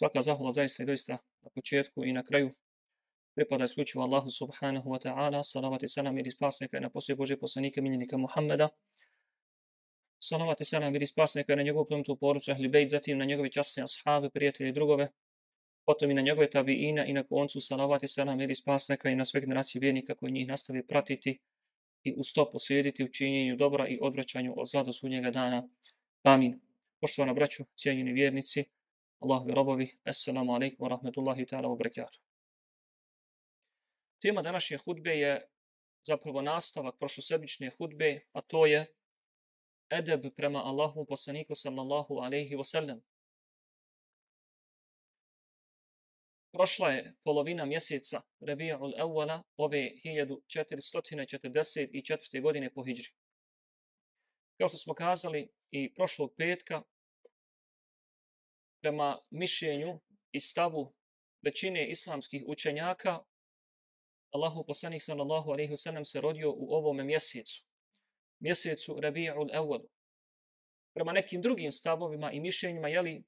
svaka zahvala zaista i doista na početku i na kraju pripada isključivo Allahu subhanahu wa ta'ala, salavat i salam i spasnika i na poslije Bože poslanike miljenika Muhammeda, salavat i salam i spasnika na njegovu plemetu porucu Ahli Bejt, zatim na njegove časne ashave, prijatelje i drugove, potom i na njegove tabiina i na koncu salavat i salam i spasnika i na sve generacije vjernika koji njih nastavi pratiti i u sto poslijediti u činjenju dobra i odvraćanju od zla do sudnjega dana. Amin. Poštovana braću, cijenjeni vjernici, Allahovi robovi, assalamu alaikum wa rahmetullahi ta'ala wa barakatuh. Tema današnje hudbe je zapravo nastavak prošlosedmične hudbe, a to je edeb prema Allahu poslaniku sallallahu alaihi wa sallam. Prošla je polovina mjeseca Rabi'ul Awala ove 1444. godine po Hidžri. Kao što smo kazali i prošlog petka, prema mišljenju i stavu većine islamskih učenjaka, Allahu poslanik sallallahu alejhi ve sellem se rodio u ovom mjesecu, mjesecu Rabiul Awwal. Prema nekim drugim stavovima i mišljenjima je li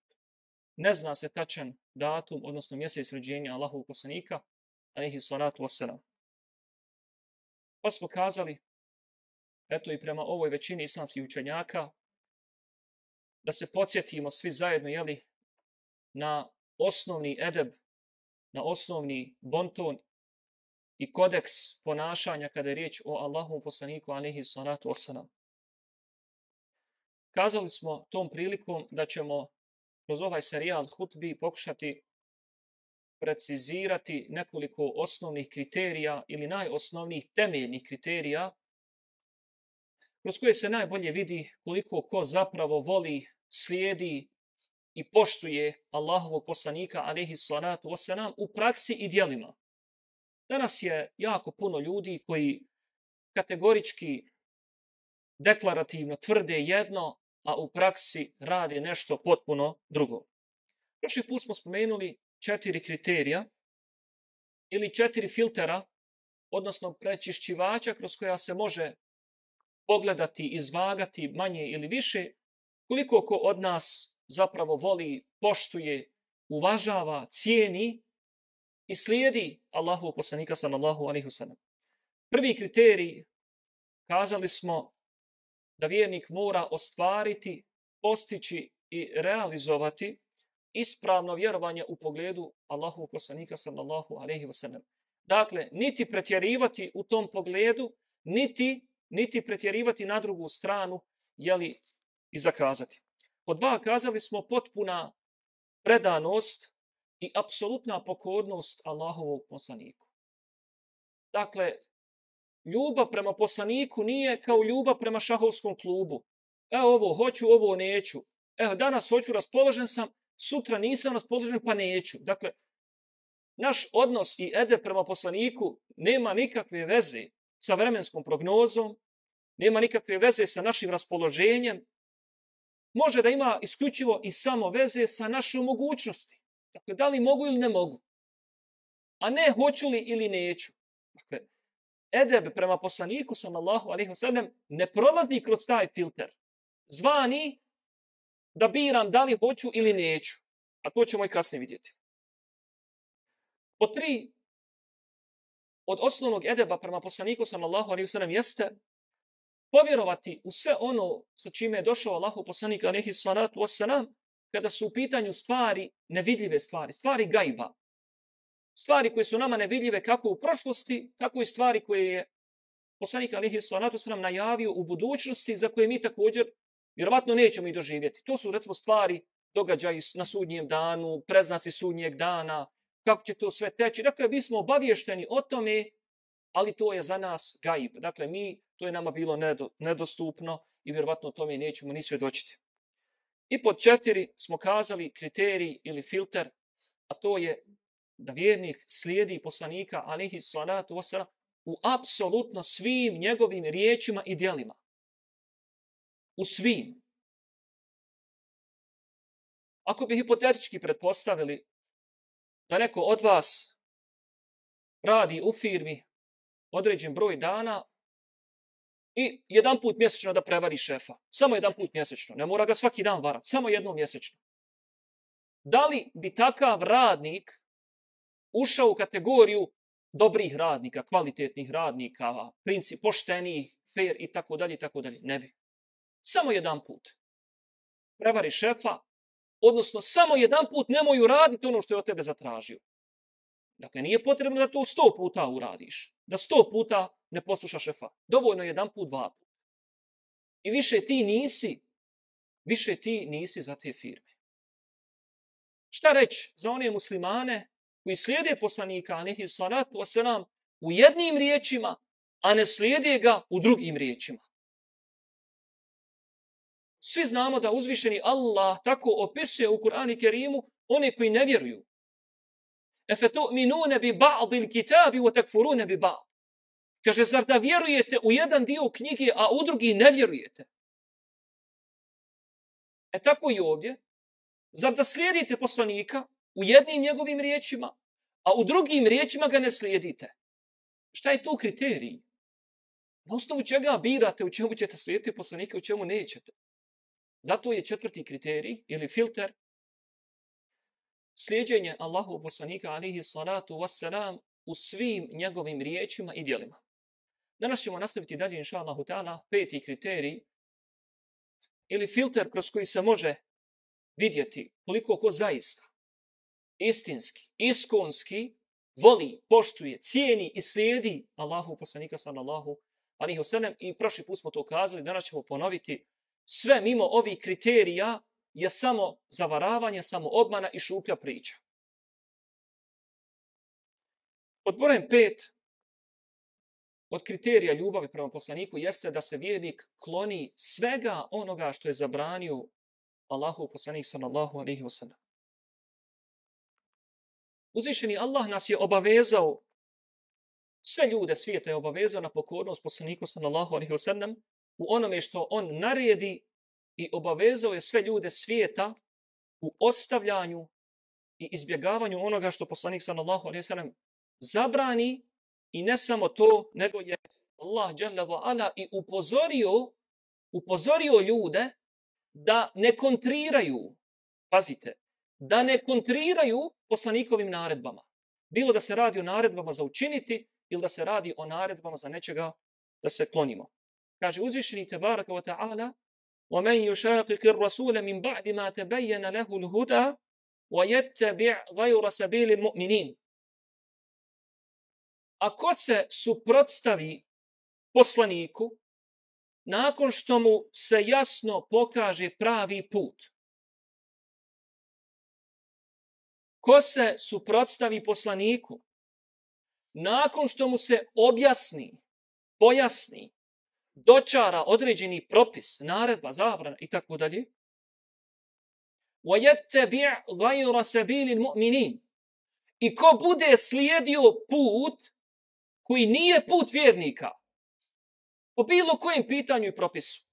ne zna se tačan datum, odnosno mjesec rođenja Allahu poslanika alaihi salatu wasalam. Pa smo kazali, eto i prema ovoj većini islamskih učenjaka, da se podsjetimo svi zajedno, jeli, na osnovni edeb, na osnovni bonton i kodeks ponašanja kada je riječ o Allahu poslaniku alihi salatu wasalam. Kazali smo tom prilikom da ćemo kroz ovaj serijal hutbi pokušati precizirati nekoliko osnovnih kriterija ili najosnovnijih temeljnih kriterija kroz koje se najbolje vidi koliko ko zapravo voli, slijedi i poštuje Allahovog poslanika alaihi salatu wasalam u praksi i dijelima. Danas je jako puno ljudi koji kategorički deklarativno tvrde jedno, a u praksi rade nešto potpuno drugo. Prošli put smo spomenuli četiri kriterija ili četiri filtera, odnosno prečišćivača kroz koja se može pogledati, izvagati manje ili više, koliko ko od nas zapravo voli, poštuje, uvažava, cijeni i slijedi Allahu poslanika sallallahu alaihi wasallam. Prvi kriterij, kazali smo da vjernik mora ostvariti, postići i realizovati ispravno vjerovanje u pogledu Allahu poslanika sallallahu alaihi wasallam. Dakle, niti pretjerivati u tom pogledu, niti, niti pretjerivati na drugu stranu, jeli i zakazati. Pod dva kazali smo potpuna predanost i apsolutna pokornost Allahovog poslaniku. Dakle, ljubav prema poslaniku nije kao ljubav prema šahovskom klubu. Evo ovo, hoću, ovo neću. Evo, danas hoću, raspoložen sam, sutra nisam raspoložen, pa neću. Dakle, naš odnos i ede prema poslaniku nema nikakve veze sa vremenskom prognozom, nema nikakve veze sa našim raspoloženjem, može da ima isključivo i samo veze sa našom mogućnosti. Dakle, da li mogu ili ne mogu? A ne hoću li ili neću. Dakle, edeb prema poslaniku sallallahu alaihi wa sallam ne prolazi kroz taj filter. Zvani da biram da li hoću ili neću. A to ćemo i kasnije vidjeti. Po tri, od osnovnog edeba prema poslaniku sallallahu alaihi wa sallam jeste povjerovati u sve ono sa čime je došao Allahu poslanik alaihi salatu wasalam, kada su u pitanju stvari, nevidljive stvari, stvari gajba. Stvari koje su nama nevidljive kako u prošlosti, tako i stvari koje je poslanik alaihi salatu wasalam najavio u budućnosti za koje mi također vjerovatno nećemo i doživjeti. To su recimo stvari, događaji na sudnjem danu, preznaci sudnjeg dana, kako će to sve teći. Dakle, mi smo obavješteni o tome, ali to je za nas gaib. Dakle, mi to je nama bilo nedostupno i vjerovatno o tome nećemo ni svjedočiti. I pod četiri smo kazali kriterij ili filter, a to je da vjernik slijedi poslanika alihi salatu wasalam u apsolutno svim njegovim riječima i dijelima. U svim. Ako bi hipotetički pretpostavili da neko od vas radi u firmi određen broj dana, i jedan put mjesečno da prevari šefa. Samo jedan put mjesečno. Ne mora ga svaki dan varati. Samo jednom mjesečno. da li bi takav radnik ušao u kategoriju dobrih radnika, kvalitetnih radnika, princip poštenih, fair i tako dalje i tako dalje. Ne bi. Samo jedan put. Prevari šefa, odnosno samo jedan put nemoj uraditi ono što je od tebe zatražio. Dakle, nije potrebno da to sto puta uradiš. Da sto puta ne poslušaš šefa. Dovoljno jedan put, dva put. I više ti nisi, više ti nisi za te firme. Šta reći za one muslimane koji slijede poslanika, nehi salatu wasalam, u jednim riječima, a ne slijede ga u drugim riječima. Svi znamo da uzvišeni Allah tako opisuje u Kur'anu Kerimu one koji ne vjeruju. Efetu'minune bi ba'd il kitabi wa takfurune bi ba'd. Kaže, zar da vjerujete u jedan dio knjige, a u drugi ne vjerujete? E tako i ovdje. Zar da slijedite poslanika u jednim njegovim riječima, a u drugim riječima ga ne slijedite? Šta je tu kriterij? Na osnovu čega birate u čemu ćete slijediti poslanika, u čemu nećete? Zato je četvrti kriterij ili filter slijedjenje Allahu poslanika alihi salatu wassalam u svim njegovim riječima i dijelima. Danas ćemo nastaviti dalje, inša Allahu ta'ala, peti kriterij ili filter kroz koji se može vidjeti koliko ko zaista istinski, iskonski voli, poštuje, cijeni i slijedi Allahu poslanika sallallahu alihi wasallam i prošli put smo to kazali, danas ćemo ponoviti sve mimo ovih kriterija je samo zavaravanje, samo obmana i šuplja priča. Pod brojem pet, od kriterija ljubavi prema poslaniku jeste da se vjernik kloni svega onoga što je zabranio Allahu poslanik sallallahu alaihi wasallam. Uzvišeni Allah nas je obavezao, sve ljude svijeta je obavezao na pokornost poslaniku sallallahu alaihi wasallam u onome što on naredi i obavezao je sve ljude svijeta u ostavljanju i izbjegavanju onoga što poslanik sallallahu alejhi ve sellem zabrani I ne samo to, nego je Allah dželle ve ala i upozorio upozorio ljude da ne kontriraju. Pazite, da ne kontriraju poslanikovim naredbama. Bilo da se radi o naredbama za učiniti ili da se radi o naredbama za nečega da se klonimo. Kaže uzvišeni tebaraka wa ta'ala وَمَنْ يُشَاقِقِ الرَّسُولَ مِنْ بَعْدِ مَا تَبَيَّنَ لَهُ الْهُدَى وَيَتَّبِعْ غَيْرَ سَبِيلِ الْمُؤْمِنِينَ ako se suprotstavi poslaniku, nakon što mu se jasno pokaže pravi put, ko se suprotstavi poslaniku, nakon što mu se objasni, pojasni, dočara određeni propis, naredba, zabrana i tako dalje, وَيَتَّبِعْ غَيْرَ سَبِيلِ الْمُؤْمِنِينَ I ko bude slijedio put koji nije put vjernika, po bilo kojem pitanju i propisu,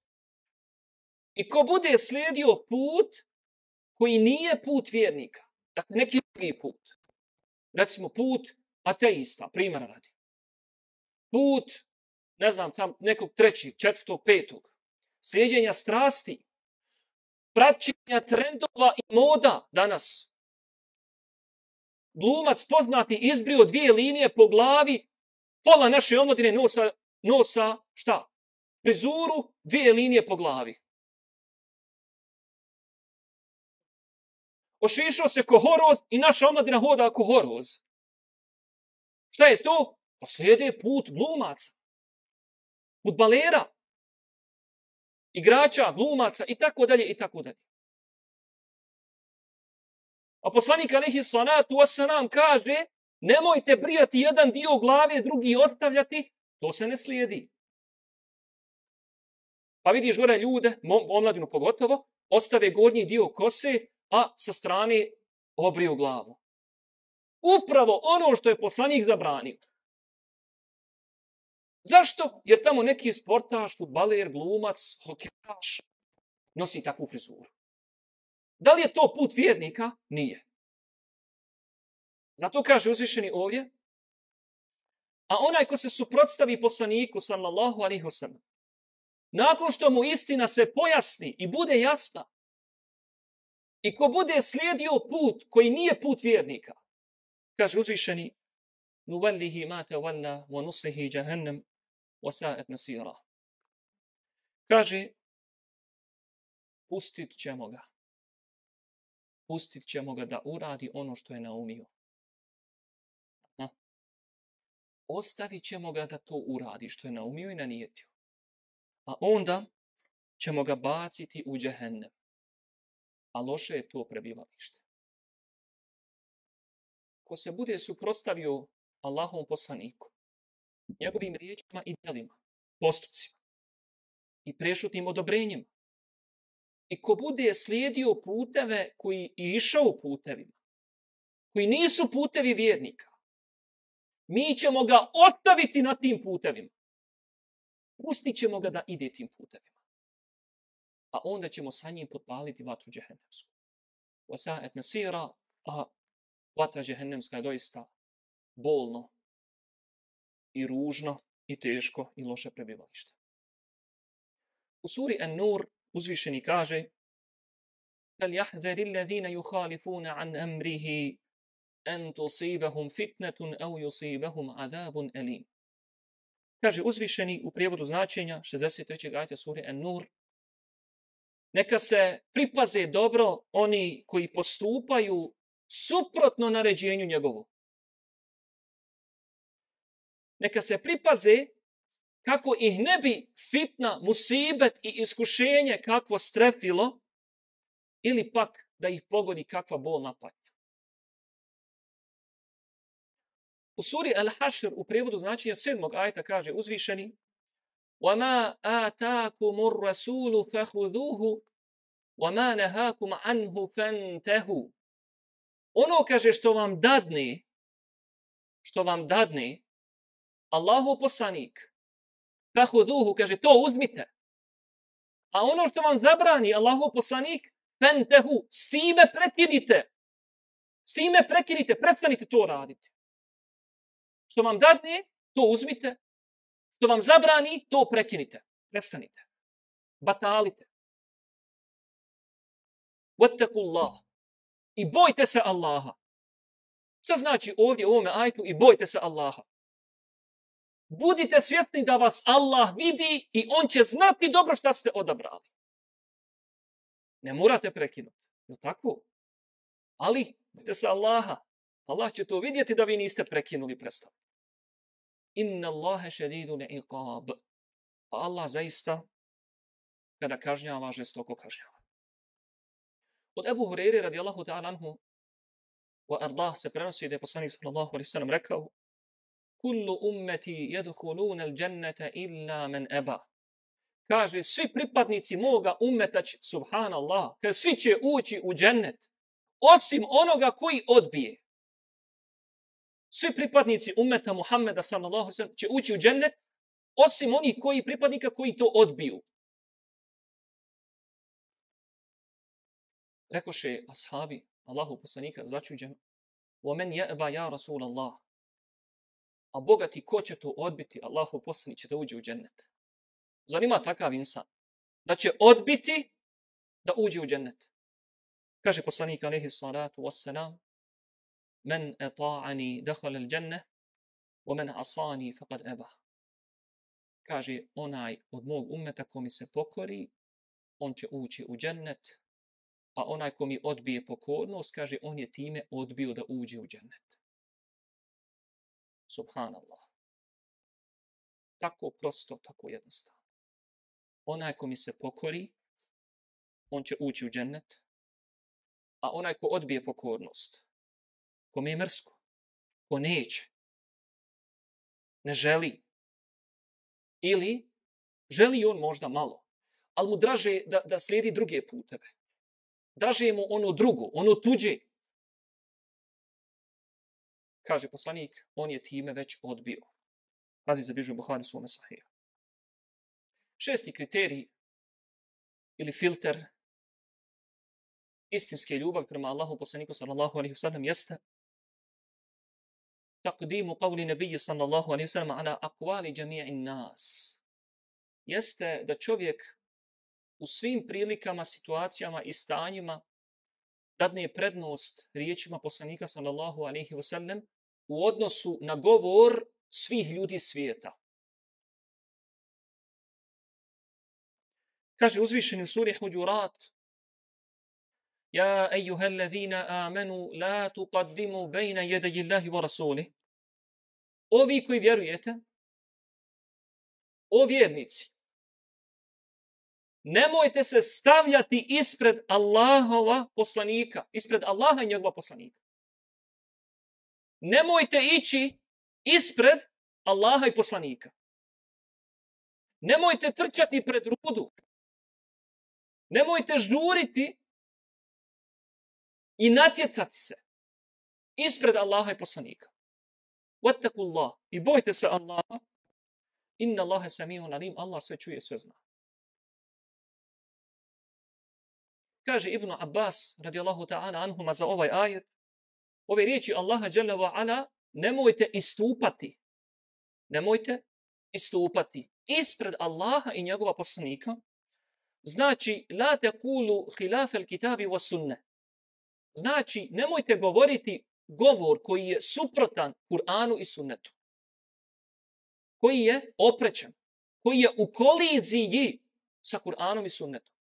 i ko bude slijedio put koji nije put vjernika, dakle neki drugi put, recimo put ateista, primjera radi, put, ne znam, tam nekog trećeg, četvrtog, petog, slijedjenja strasti, praćenja trendova i moda danas, glumac poznati izbrio dvije linije po glavi pola naše omladine nosa, nosa šta? Prizuru, dvije linije po glavi. Ošišao se ko horoz i naša omladina hoda ko horoz. Šta je to? Pa slijede put glumaca. Futbalera. Igrača, glumaca i tako dalje i tako dalje. A poslanik Alihi Salatu Wasalam kaže Nemojte brijati jedan dio glave, drugi ostavljati, to se ne slijedi. Pa vidiš gore ljude, omladinu pogotovo, ostave gornji dio kose, a sa strane obriju glavu. Upravo ono što je poslanik zabranio. Zašto? Jer tamo neki sportaš, futbaler, glumac, hokejaš nosi takvu frizuru. Da li je to put vjernika? Nije. Zato kaže uzvišeni ovdje, a onaj ko se suprotstavi poslaniku, sallallahu alaihi wasallam, nakon što mu istina se pojasni i bude jasna, I ko bude slijedio put koji nije put vjernika, kaže uzvišeni, nuvallihi ma tawalla wa nuslihi jahannam wa sa'at. Kaže, pustit ćemo ga. Pustit ćemo ga da uradi ono što je naumio. Ha? Ostavit ćemo ga da to uradi što je naumio i nanijetio. A onda ćemo ga baciti u džehennem. A loše je to prebivalište. Ko se bude suprotstavio Allahom poslaniku, njegovim riječima i djelima, postupcima i prešutnim odobrenjima, i ko bude slijedio puteve koji i išao putevima, koji nisu putevi vjernika, mi ćemo ga ostaviti na tim putevima. Pustit ćemo ga da ide tim putevima. A onda ćemo sa njim potpaliti vatru džehennemsku. Osa et nasira, a vatra džehennemska je doista bolno i ružno i teško i loše prebivalište. U suri An-Nur uzvišeni kaže Fal jahdari alladhina yukhalifuna an amrihi an tusibahum fitnatun aw yusibahum adabun alim. Kaže uzvišeni u prijevodu značenja 63. ajta sure An-Nur Neka se pripaze dobro oni koji postupaju suprotno naređenju njegovu Neka se pripaze kako ih ne bi fitna, musibet i iskušenje kakvo strepilo, ili pak da ih pogodi kakva bolna patnja. U suri Al-Hashr u prijevodu značenja sedmog ajta kaže uzvišeni وَمَا آتَاكُمُ الرَّسُولُ فَهُذُوهُ وَمَا نَهَاكُمْ عَنْهُ فَانْتَهُ Ono kaže što vam dadne, što vam dadne, Allahu poslanik, fahuduhu, kaže, to uzmite. A ono što vam zabrani Allahu poslanik, pentehu, s time prekinite. S time prekinite, prestanite to raditi. Što vam dadne, to uzmite. Što vam zabrani, to prekinite. Prestanite. Batalite. Vattakullah. I bojte se Allaha. Što znači ovdje u ovome ajtu i bojte se Allaha? Budite svjesni da vas Allah vidi i on će znati dobro šta ste odabrali. Ne morate prekinuti. Je tako? Ali, budite se Allaha. Allah će to vidjeti da vi niste prekinuli predstavu. Inna Allahe šedidu ne iqab. Pa Allah zaista, kada kažnjava, žestoko kažnjava. Od Ebu Hureyre radijallahu ta'ala anhu, wa ardah se prenosi da je poslanik sallallahu alaihi sallam rekao, kullu ummeti jedhuluna al džennete illa men eba. Kaže, svi pripadnici moga ummeta će, subhanallah, kaže, svi će ući u džennet, osim onoga koji odbije. Svi pripadnici ummeta Muhammeda sallallahu sallam će ući u džennet, osim onih koji pripadnika koji to odbiju. Rekoše ashabi, Allahu poslanika, začuđeno, وَمَنْ يَأْبَا يَا رَسُولَ اللَّهِ a bogati ko će to odbiti, Allahu poslani će da uđe u džennet. Zanima takav insan da će odbiti da uđe u džennet. Kaže poslanik alaihi salatu wassalam, men eta'ani dehal al dženne, wa men asani faqad eba. Kaže onaj od mog umeta ko mi se pokori, on će ući u džennet, a onaj ko mi odbije pokornost, kaže on je time odbio da uđe u džennet. Subhanallah. Tako prosto, tako jednostavno. Onaj ko mi se pokori, on će ući u džennet, a onaj ko odbije pokornost, ko mi je mrsko, ko neće, ne želi, ili želi on možda malo, ali mu draže da, da slijedi druge puteve. Draže mu ono drugo, ono tuđe, kaže poslanik, on je time već odbio. Radi za bližu Buhari svome sahiju. Šesti kriterij ili filter istinske ljubavi prema Allahu poslaniku sallallahu alaihi wasallam jeste taqdimu qavli nebiji sallallahu alaihi wasallam ala akvali jami'in nas. Jeste da čovjek u svim prilikama, situacijama i stanjima dadne prednost riječima poslanika sallallahu alaihi wasallam u odnosu na govor svih ljudi svijeta. Kaže uzvišeni u suri Huđurat, Ja ejuha allazina amanu la tuqaddimu bejna jedaji Allahi wa rasuli. Ovi koji vjerujete, o vjernici, nemojte se stavljati ispred Allahova poslanika, ispred Allaha i njegova poslanika. Nemojte ići ispred Allaha i poslanika. Nemojte trčati pred rudu. Nemojte žuriti i natjecati se ispred Allaha i poslanika. Wattaku Allah. I bojte se Allaha. Inna Allahe samihun alim. Allah sve čuje, sve zna. Kaže Ibnu Abbas, radijallahu ta'ala anhuma za ovaj ajet, ove riječi Allaha dželle ve ala, nemojte istupati. Nemojte istupati ispred Allaha i njegova poslanika. Znači, la taqulu khilaf al-kitabi wa sunne. Znači, nemojte govoriti govor koji je suprotan Kur'anu i sunnetu. Koji je oprećen. Koji je u koliziji sa Kur'anom i sunnetom.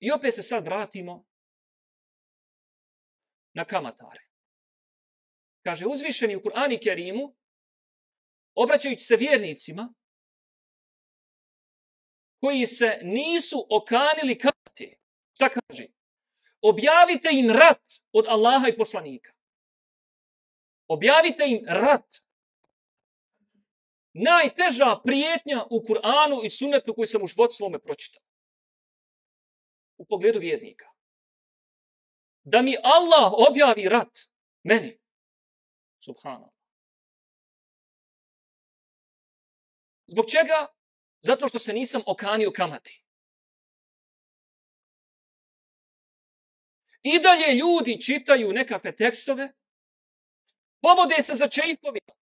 I opet se sad vratimo na kamatare. Kaže, uzvišeni u Kur'ani Kerimu, obraćajući se vjernicima, koji se nisu okanili kamate. Šta kaže? Objavite im rat od Allaha i poslanika. Objavite im rat. Najteža prijetnja u Kur'anu i sunnetu koji sam u životu svome pročitao. U pogledu vjernika. Da mi Allah objavi rat. Meni. Subhanallah. Zbog čega? Zato što se nisam okanio kamati. I dalje ljudi čitaju nekakve tekstove, povode se za čeipovima.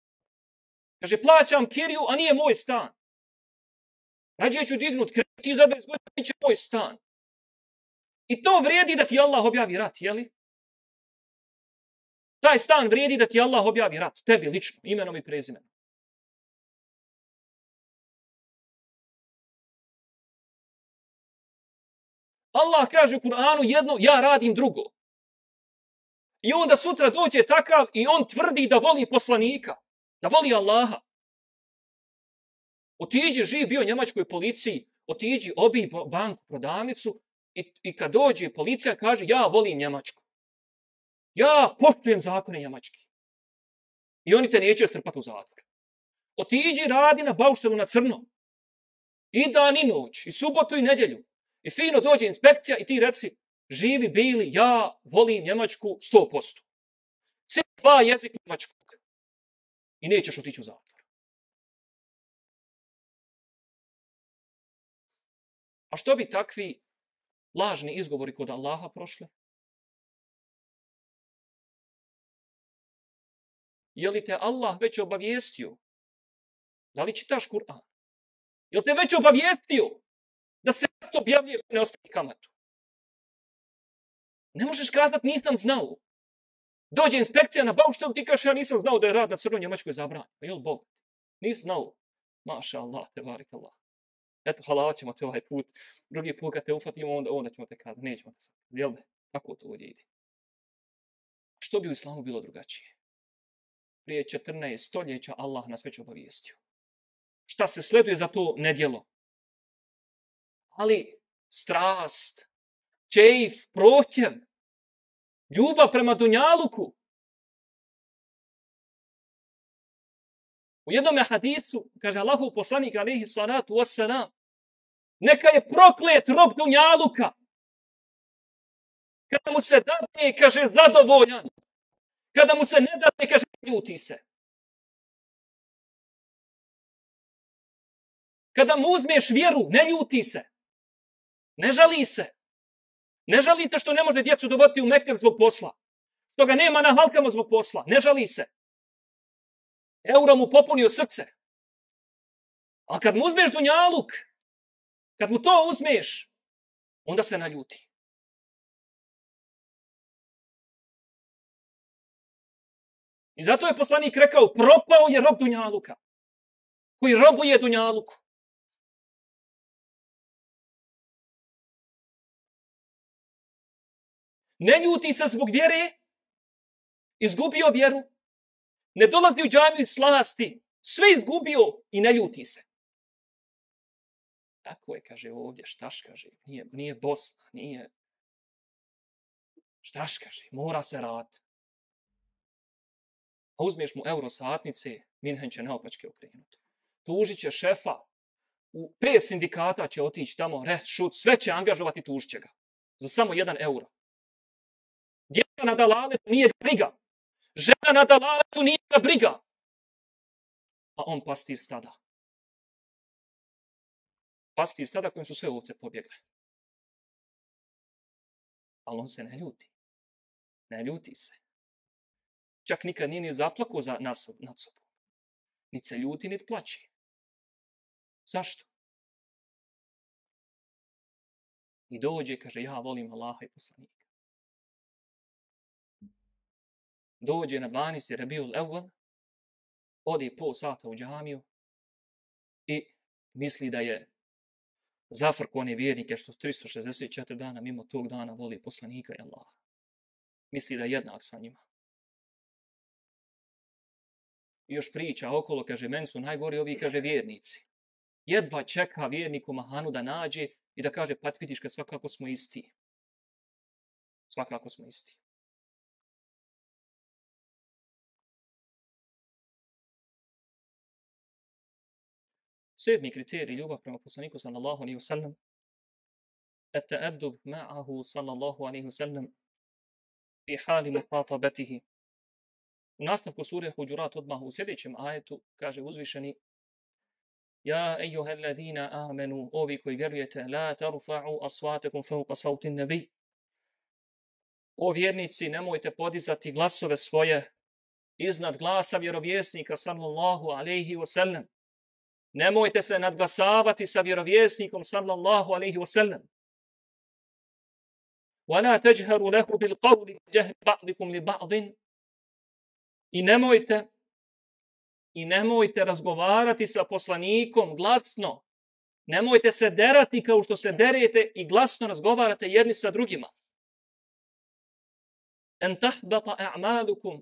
Kaže, plaćam kiriju, a nije moj stan. Rađe ću dignut kredit i za 20 godina bit moj stan. I to vrijedi da ti Allah objavi rat, jeli? Taj stan vrijedi da ti Allah objavi rat, tebi lično, imenom i prezimenom. Allah kaže u Kur'anu jedno, ja radim drugo. I onda sutra dođe takav i on tvrdi da voli poslanika, da voli Allaha. Otiđi, živ bio u njemačkoj policiji, otiđi, obi banku, prodavnicu i, i kad dođe policija kaže ja volim Njemačku. Ja poštujem zakone Njemački. I oni te neće strpati u zatvor. Otiđi, radi na bauštelu na crno. I dan i noć, i subotu i nedjelju. I fino dođe inspekcija i ti reci, živi bili, ja volim Njemačku 100%. Cijel dva jezik Njemačkog. I nećeš otići u zatvor. A što bi takvi lažni izgovori kod Allaha prošle? Je li te Allah već obavijestio? Da li čitaš Kur'an? Je li te već obavijestio da se to objavljuje ne ostavi kamatu. Ne možeš kazat nisam znao. Dođe inspekcija na bauštelu, ti kaže ja nisam znao da je rad na crnoj Njemačkoj zabran. Pa jel Bog? Nisam znao. Maša Allah, te varik Allah. Eto, halal ćemo te ovaj put. Drugi put kad te ufatimo, onda, onda ćemo te kazati. Nećemo te sad. Jel da? Tako to ovdje ide. Što bi u islamu bilo drugačije? Prije 14 stoljeća Allah nas već obavijestio. Šta se sleduje za to nedjelo? ali strast, čeif, prohtjev, ljubav prema Dunjaluku. U jednom hadisu, kaže Allahu poslanik alaihi salatu wasalam, neka je proklet rob Dunjaluka. Kada mu se dadne, kaže zadovoljan. Kada mu se ne dadne, kaže ljuti se. Kada mu uzmeš vjeru, ne ljuti se. Ne žali se. Ne žali se što ne može djecu dovoditi u Mekter zbog posla. Što ga nema na halkama zbog posla. Ne žali se. Euro mu popunio srce. A kad mu uzmeš dunjaluk, kad mu to uzmeš, onda se naljuti. I zato je poslanik rekao, propao je rob Dunjaluka, koji robuje Dunjaluku. Ne ljuti se zbog vjere, izgubio vjeru, ne dolazi u džamiju slasti, sve izgubio i ne ljuti se. Tako je, kaže ovdje, štaš, kaže, nije, nije Bosna, nije... Štaš, kaže, mora se rad. a uzmiješ mu euro satnice, Minhen će naopačke okrenuti. Tužit će šefa, u pet sindikata će otići tamo, reći, šut, sve će angažovati, tužit će ga. Za samo jedan euro. Djeca na dalaletu nije briga. Žena na dalaletu nije ga briga. A on pastir stada. Pastir stada kojim su sve ovce pobjegle. Ali on se ne ljuti. Ne ljuti se. Čak nikad nije ni zaplako za nas nad sobom. Ni se ljuti, ni plaći. Zašto? I dođe, kaže, ja volim Allaha i poslanika. Dođe na 12. Rabiul Evvel, ode pol sata u džamiju i misli da je zafrko one vjernike što 364 dana mimo tog dana voli poslanika i Allaha. Misli da je jednak sa njima još priča okolo, kaže, meni su najgori ovi, kaže, vjernici. Jedva čeka vjerniku Mahanu da nađe i da kaže, pa vidiš kad svakako smo isti. Svakako smo isti. Sedmi kriterij ljubav prema poslaniku sallallahu alaihi wasallam et ta'addub ma'ahu sallallahu alaihi wasallam fi hali muqatabatihi U nastavku sure Huđurat odmah u sljedećem ajetu kaže uzvišeni Ja ejuha alladina amenu, ovi koji vjerujete, la tarufa'u asvatekum fauqa sautin nebi. O vjernici, nemojte podizati glasove svoje iznad glasa vjerovjesnika sallallahu alaihi wasallam. Nemojte se nadglasavati sa vjerovjesnikom sallallahu alaihi wa sallam. ولا تجهروا له بالقول جهر بعضكم لبعض I nemojte i nemojte razgovarati sa poslanikom glasno. Nemojte se derati kao što se derete i glasno razgovarate jedni sa drugima. En tahbata a'malukum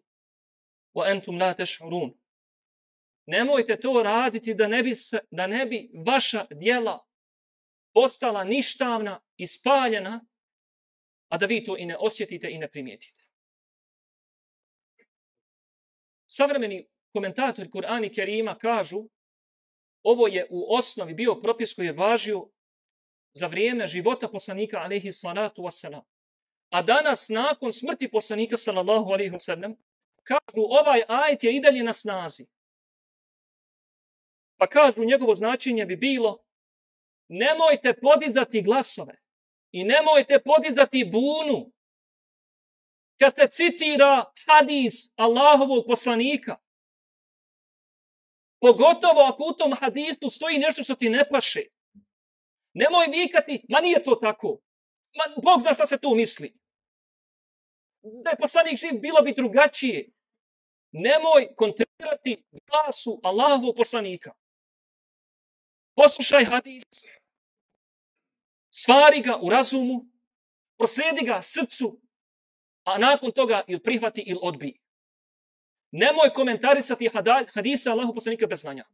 wa entum la teš'urun. Nemojte to raditi da ne bi, da ne bi vaša dijela postala ništavna i spaljena, a da vi to i ne osjetite i ne primijetite. Savremeni komentatori Kur'ani Kerima kažu ovo je u osnovi bio propis koji je važio za vrijeme života poslanika alaihi salatu wasalam. A danas, nakon smrti poslanika sallallahu alaihi wasalam, kažu ovaj ajet je i dalje na snazi. Pa kažu njegovo značenje bi bilo nemojte podizati glasove i nemojte podizati bunu kad se citira hadis Allahovog poslanika, pogotovo ako u tom hadisu stoji nešto što ti ne paše, nemoj vikati, ma nije to tako. Ma, Bog zna šta se tu misli. Da je poslanik živ, bilo bi drugačije. Nemoj kontrirati glasu Allahovog poslanika. Poslušaj hadis. Stvari ga u razumu. Proslijedi ga srcu a nakon toga ili prihvati ili odbi. Nemoj komentarisati hadisa Allahu poslanika bez znanja.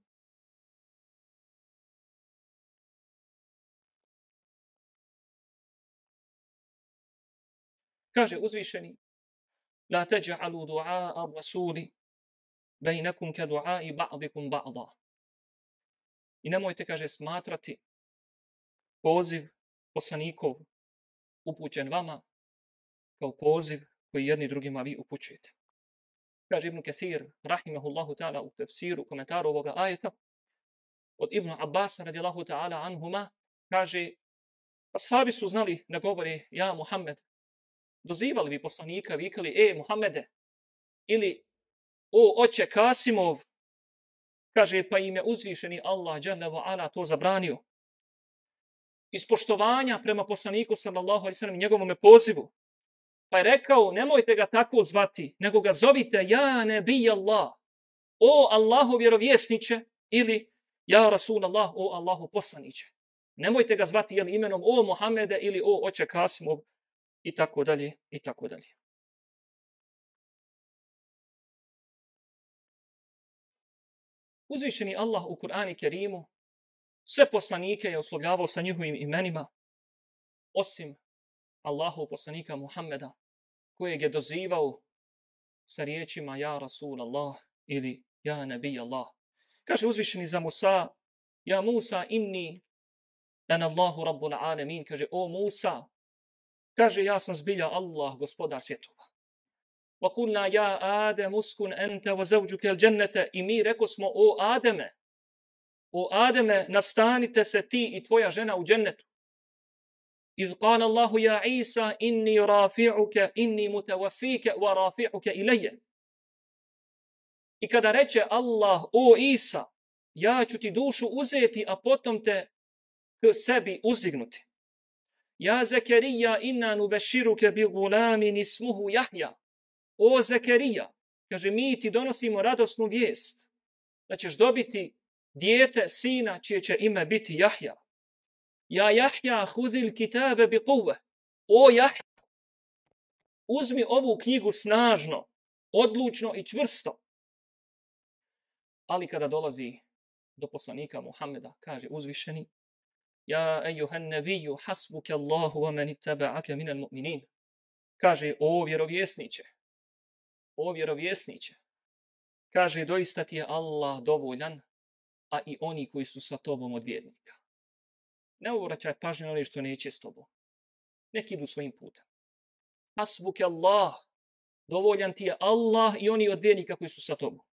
Kaže uzvišeni, La teđa'alu du'a rasuli bejnekum ke du'a i ba'dikum ba'da. I nemojte, kaže, smatrati poziv poslanikov upućen vama kao poziv koji jedni drugima vi upućujete. Kaže Ibn Kathir, rahimahullahu ta'ala, u tefsiru, komentaru ovoga ajeta, od Ibn Abbas, radijallahu ta'ala, anhuma, kaže, ashabi su znali da govore, ja Muhammed, dozivali bi poslanika, vikali, e, Muhammede, ili, o, oče Kasimov, Kaže, pa im je uzvišeni Allah dželle ala to zabranio. Ispoštovanja prema poslaniku sallallahu alaihi ve sellem njegovom pozivu. Pa je rekao, nemojte ga tako zvati, nego ga zovite ja nebi Allah. O Allahu vjerovjesniče ili ja Rasul Allah, o Allahu poslaniće. Nemojte ga zvati jel, imenom o Muhammede ili o oče Kasimov i tako dalje i tako dalje. Uzvišeni Allah u Kur'ani Kerimu sve poslanike je oslovljavao sa njihovim imenima, osim Allahu poslanika Muhammeda, kojeg je dozivao sa riječima Ja Rasul Allah ili Ja Nabi Allah. Kaže uzvišeni za Musa, Ja Musa inni en Allahu Rabbul Alamin. Kaže, o Musa, kaže, ja sam zbilja Allah, gospodar svjetova. وَقُلْنَا يَا آدَمُ اسْكُنْ أَنْتَ وَزَوْجُكَ الْجَنَّةَ I mi reko smo, o Ademe, o Ademe, nastanite se ti i tvoja žena u džennetu. إذ قال الله يا عيسى إني رافعك إني متوفيك ورافعك إلي I kada reče Allah, o Isa, ja ću ti dušu uzeti, a potom te k sebi uzdignuti. Ja Zekerija inna nubeširuke bi gulamin ismuhu Jahja. O Zekerija, kaže, mi ti donosimo radosnu vijest da ćeš dobiti dijete, sina, čije će ime biti Jahja. Ja Jahja huzil kitabe bi kuve. O Jahja, uzmi ovu knjigu snažno, odlučno i čvrsto. Ali kada dolazi do poslanika Muhammeda, kaže uzvišeni, Ja ejuhan nebiju hasbuke Allahu wa meni taba'ake minal mu'minin. Kaže, o vjerovjesniće, o vjerovjesniće, kaže, doista ti je Allah dovoljan, a i oni koji su sa tobom od vjernika. Ne uvraćaj pažnje na što neće s tobom. Nek idu svojim putem. Asbuke Allah, dovoljan ti je Allah i oni od vjernika koji su sa tobom.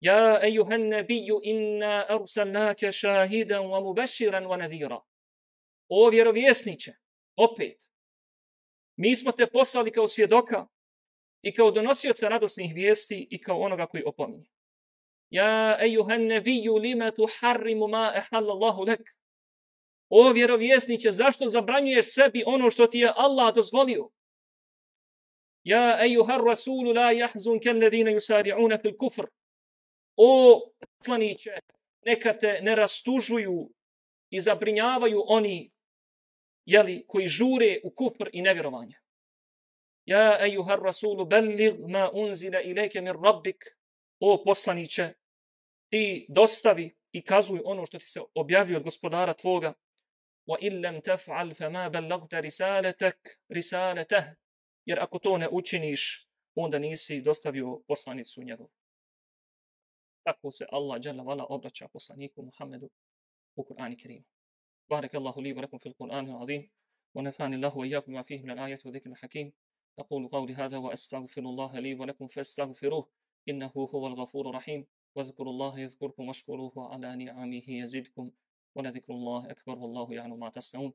Ja ejuhan nebiju inna arsalnake šahidan wa mubashiran wa nadira. O vjerovjesniće, opet, mi smo te poslali kao svjedoka i kao donosioca radosnih vijesti i kao onoga koji opominje. Ja ejuhan nebiju lima tuharrimu ma ehallallahu lek. O vjerovjesniće, zašto zabranjuješ sebi ono što ti je Allah dozvolio? Ja ejuhan rasulu la jahzun ken yusari'una fil kufr o poslaniće, neka te ne rastužuju i zabrinjavaju oni jeli, koji žure u kufr i nevjerovanje. Ja, ejuhar rasulu, bellig ma unzila ilike mir rabbik, o poslaniće, ti dostavi i kazuj ono što ti se objavio od gospodara tvoga, wa illam taf'al fama ballagta risalatak risalatah. Jer ako to ne učiniš onda nisi dostavio poslanicu njegovu. Tako se Allah dželle vala obraća poslaniku Muhammedu u Kur'anu Kerimu. Barakallahu li wa lakum fil Qur'anil azim. Wa nafa'ani Allahu wa iyyakum ma fihi min al-ayati wa dhikril hakim. أقول قولي هذا وأستغفر الله لي ولكم فاستغفروه إنه هو الغفور الرحيم. واذكروا الله يذكركم واشكروه على نعمه يزدكم ولذكر الله أكبر والله يعلم ما تصنعون.